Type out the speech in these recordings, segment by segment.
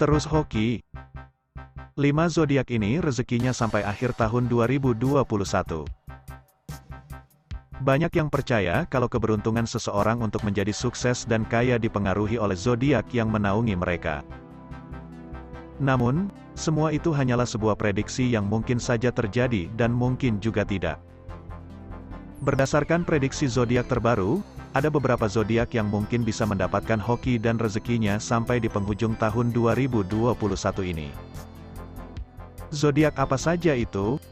Terus hoki. 5 zodiak ini rezekinya sampai akhir tahun 2021. Banyak yang percaya kalau keberuntungan seseorang untuk menjadi sukses dan kaya dipengaruhi oleh zodiak yang menaungi mereka. Namun, semua itu hanyalah sebuah prediksi yang mungkin saja terjadi dan mungkin juga tidak. Berdasarkan prediksi zodiak terbaru, ada beberapa zodiak yang mungkin bisa mendapatkan hoki dan rezekinya sampai di penghujung tahun 2021 ini. Zodiak apa saja itu?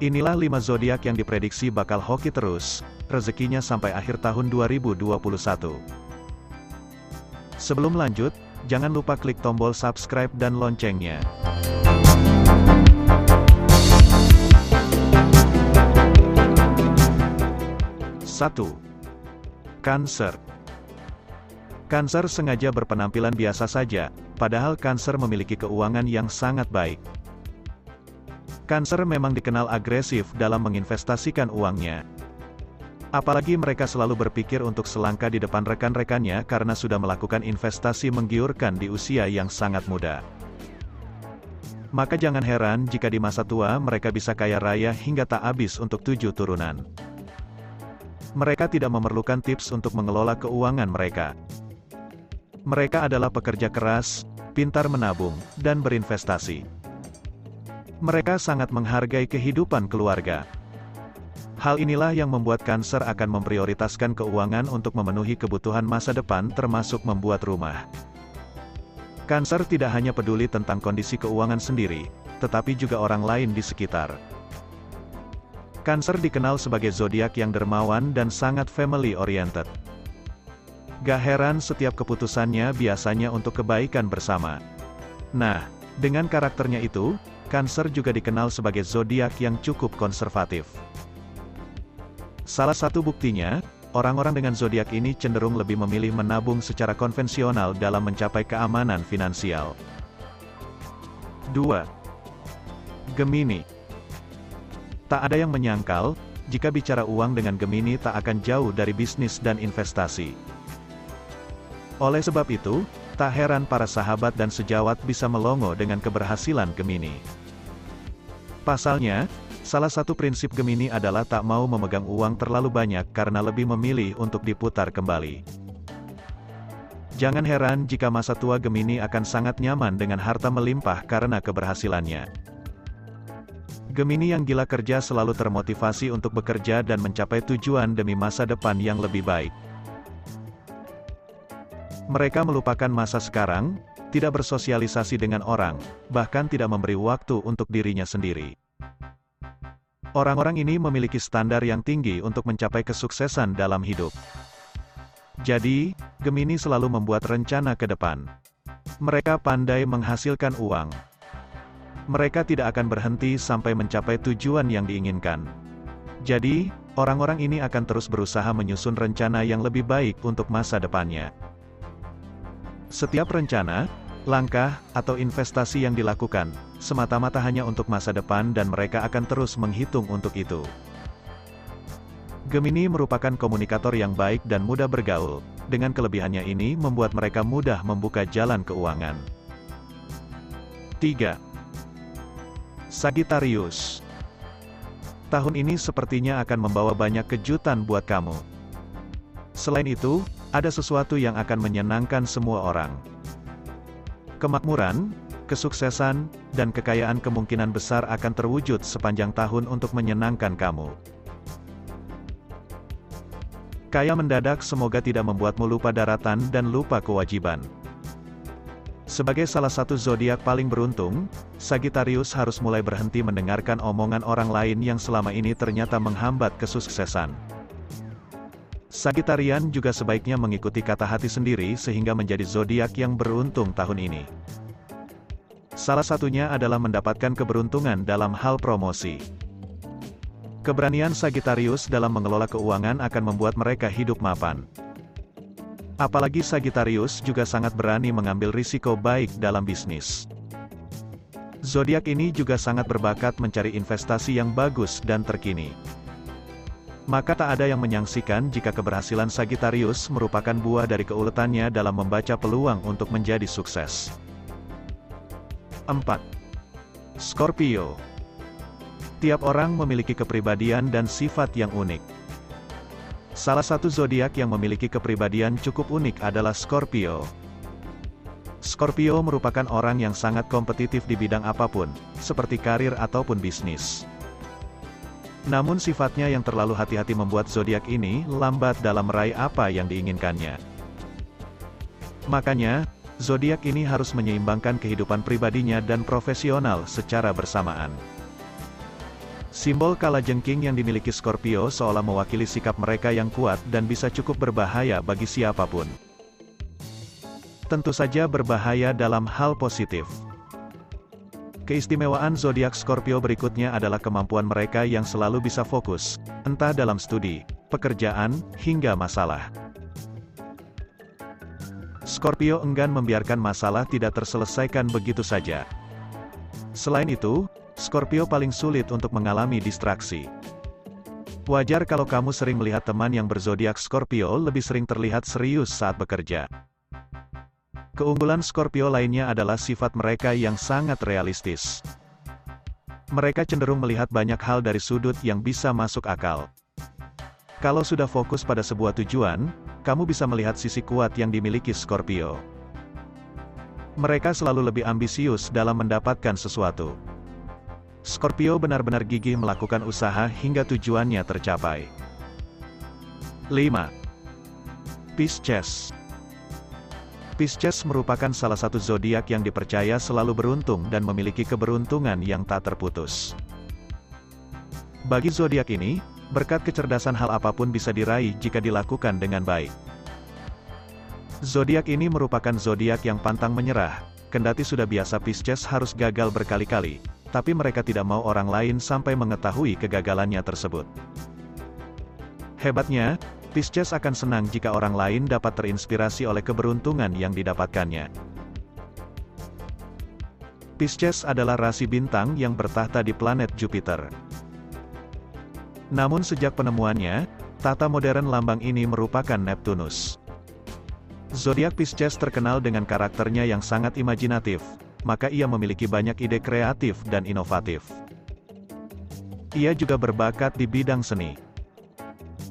Inilah 5 zodiak yang diprediksi bakal hoki terus, rezekinya sampai akhir tahun 2021. Sebelum lanjut, jangan lupa klik tombol subscribe dan loncengnya. 1. Cancer Cancer sengaja berpenampilan biasa saja, padahal Cancer memiliki keuangan yang sangat baik. Cancer memang dikenal agresif dalam menginvestasikan uangnya. Apalagi mereka selalu berpikir untuk selangkah di depan rekan-rekannya karena sudah melakukan investasi menggiurkan di usia yang sangat muda. Maka jangan heran jika di masa tua mereka bisa kaya raya hingga tak habis untuk tujuh turunan mereka tidak memerlukan tips untuk mengelola keuangan mereka. Mereka adalah pekerja keras, pintar menabung, dan berinvestasi. Mereka sangat menghargai kehidupan keluarga. Hal inilah yang membuat Cancer akan memprioritaskan keuangan untuk memenuhi kebutuhan masa depan termasuk membuat rumah. Cancer tidak hanya peduli tentang kondisi keuangan sendiri, tetapi juga orang lain di sekitar. Cancer dikenal sebagai zodiak yang dermawan dan sangat family-oriented. Gak heran setiap keputusannya biasanya untuk kebaikan bersama. Nah, dengan karakternya itu, Cancer juga dikenal sebagai zodiak yang cukup konservatif. Salah satu buktinya, orang-orang dengan zodiak ini cenderung lebih memilih menabung secara konvensional dalam mencapai keamanan finansial. 2. Gemini Tak ada yang menyangkal, jika bicara uang dengan Gemini tak akan jauh dari bisnis dan investasi. Oleh sebab itu, tak heran para sahabat dan sejawat bisa melongo dengan keberhasilan Gemini. Pasalnya, salah satu prinsip Gemini adalah tak mau memegang uang terlalu banyak karena lebih memilih untuk diputar kembali. Jangan heran jika masa tua Gemini akan sangat nyaman dengan harta melimpah karena keberhasilannya. Gemini yang gila kerja selalu termotivasi untuk bekerja dan mencapai tujuan demi masa depan yang lebih baik. Mereka melupakan masa sekarang, tidak bersosialisasi dengan orang, bahkan tidak memberi waktu untuk dirinya sendiri. Orang-orang ini memiliki standar yang tinggi untuk mencapai kesuksesan dalam hidup. Jadi, Gemini selalu membuat rencana ke depan. Mereka pandai menghasilkan uang, mereka tidak akan berhenti sampai mencapai tujuan yang diinginkan. Jadi, orang-orang ini akan terus berusaha menyusun rencana yang lebih baik untuk masa depannya. Setiap rencana, langkah, atau investasi yang dilakukan, semata-mata hanya untuk masa depan dan mereka akan terus menghitung untuk itu. Gemini merupakan komunikator yang baik dan mudah bergaul, dengan kelebihannya ini membuat mereka mudah membuka jalan keuangan. 3. Sagittarius. Tahun ini sepertinya akan membawa banyak kejutan buat kamu. Selain itu, ada sesuatu yang akan menyenangkan semua orang. Kemakmuran, kesuksesan, dan kekayaan kemungkinan besar akan terwujud sepanjang tahun untuk menyenangkan kamu. Kaya mendadak semoga tidak membuatmu lupa daratan dan lupa kewajiban. Sebagai salah satu zodiak paling beruntung, Sagittarius harus mulai berhenti mendengarkan omongan orang lain yang selama ini ternyata menghambat kesuksesan. Sagitarian juga sebaiknya mengikuti kata hati sendiri sehingga menjadi zodiak yang beruntung tahun ini. Salah satunya adalah mendapatkan keberuntungan dalam hal promosi. Keberanian Sagittarius dalam mengelola keuangan akan membuat mereka hidup mapan. Apalagi Sagittarius juga sangat berani mengambil risiko baik dalam bisnis. Zodiak ini juga sangat berbakat mencari investasi yang bagus dan terkini. Maka tak ada yang menyangsikan jika keberhasilan Sagittarius merupakan buah dari keuletannya dalam membaca peluang untuk menjadi sukses. 4. Scorpio Tiap orang memiliki kepribadian dan sifat yang unik. Salah satu zodiak yang memiliki kepribadian cukup unik adalah Scorpio. Scorpio merupakan orang yang sangat kompetitif di bidang apa pun, seperti karir ataupun bisnis. Namun sifatnya yang terlalu hati-hati membuat zodiak ini lambat dalam meraih apa yang diinginkannya. Makanya, zodiak ini harus menyeimbangkan kehidupan pribadinya dan profesional secara bersamaan. Simbol kalajengking yang dimiliki Scorpio seolah mewakili sikap mereka yang kuat dan bisa cukup berbahaya bagi siapa pun. Tentu saja berbahaya dalam hal positif. Keistimewaan zodiak Scorpio berikutnya adalah kemampuan mereka yang selalu bisa fokus, entah dalam studi, pekerjaan, hingga masalah. Scorpio enggan membiarkan masalah tidak terselesaikan begitu saja. Selain itu, Scorpio paling sulit untuk mengalami distraksi. Wajar kalau kamu sering melihat teman yang berzodiak Scorpio lebih sering terlihat serius saat bekerja. Keunggulan Scorpio lainnya adalah sifat mereka yang sangat realistis. Mereka cenderung melihat banyak hal dari sudut yang bisa masuk akal. Kalau sudah fokus pada sebuah tujuan, kamu bisa melihat sisi kuat yang dimiliki Scorpio. Mereka selalu lebih ambisius dalam mendapatkan sesuatu. Scorpio benar-benar gigih melakukan usaha hingga tujuannya tercapai. 5. Pisces Pisces merupakan salah satu zodiak yang dipercaya selalu beruntung dan memiliki keberuntungan yang tak terputus. Bagi zodiak ini, berkat kecerdasan hal apa pun bisa diraih jika dilakukan dengan baik. Zodiak ini merupakan zodiak yang pantang menyerah, kendati sudah biasa Pisces harus gagal berkali-kali, tapi mereka tidak mau orang lain sampai mengetahui kegagalannya tersebut. Hebatnya, Pisces akan senang jika orang lain dapat terinspirasi oleh keberuntungan yang didapatkannya. Pisces adalah rasi bintang yang bertahta di planet Jupiter. Namun sejak penemuannya, tata modern lambang ini merupakan Neptunus. Zodiak Pisces terkenal dengan karakternya yang sangat imajinatif, maka ia memiliki banyak ide kreatif dan inovatif. Ia juga berbakat di bidang seni.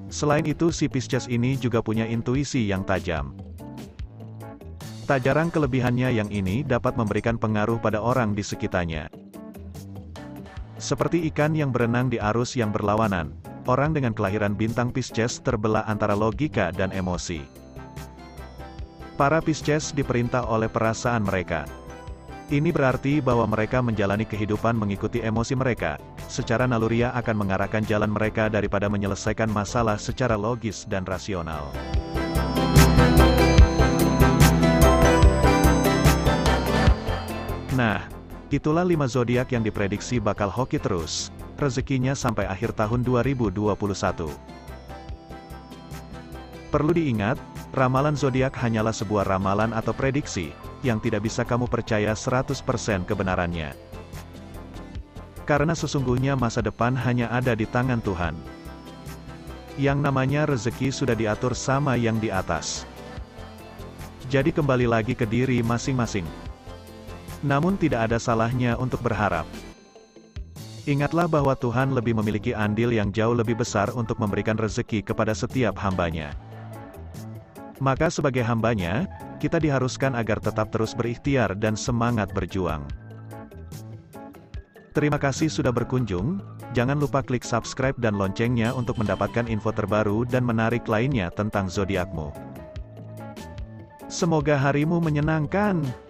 Selain itu si Pisces ini juga punya intuisi yang tajam. Tak jarang kelebihannya yang ini dapat memberikan pengaruh pada orang di sekitarnya. Seperti ikan yang berenang di arus yang berlawanan, orang dengan kelahiran bintang Pisces terbelah antara logika dan emosi. Para Pisces diperintah oleh perasaan mereka. Ini berarti bahwa mereka menjalani kehidupan mengikuti emosi mereka, secara naluriah akan mengarahkan jalan mereka daripada menyelesaikan masalah secara logis dan rasional. Nah, itulah lima zodiak yang diprediksi bakal hoki terus, rezekinya sampai akhir tahun 2021. Perlu diingat, ramalan zodiak hanyalah sebuah ramalan atau prediksi, yang tidak bisa kamu percaya 100% kebenarannya. Karena sesungguhnya masa depan hanya ada di tangan Tuhan. Yang namanya rezeki sudah diatur sama yang di atas. Jadi kembali lagi ke diri masing-masing. Namun tidak ada salahnya untuk berharap. Ingatlah bahwa Tuhan lebih memiliki andil yang jauh lebih besar untuk memberikan rezeki kepada setiap hambanya. Maka sebagai hambanya, kita diharuskan agar tetap terus berikhtiar dan semangat berjuang. Terima kasih sudah berkunjung, jangan lupa klik subscribe dan loncengnya untuk mendapatkan info terbaru dan menarik lainnya tentang zodiakmu. Semoga harimu menyenangkan.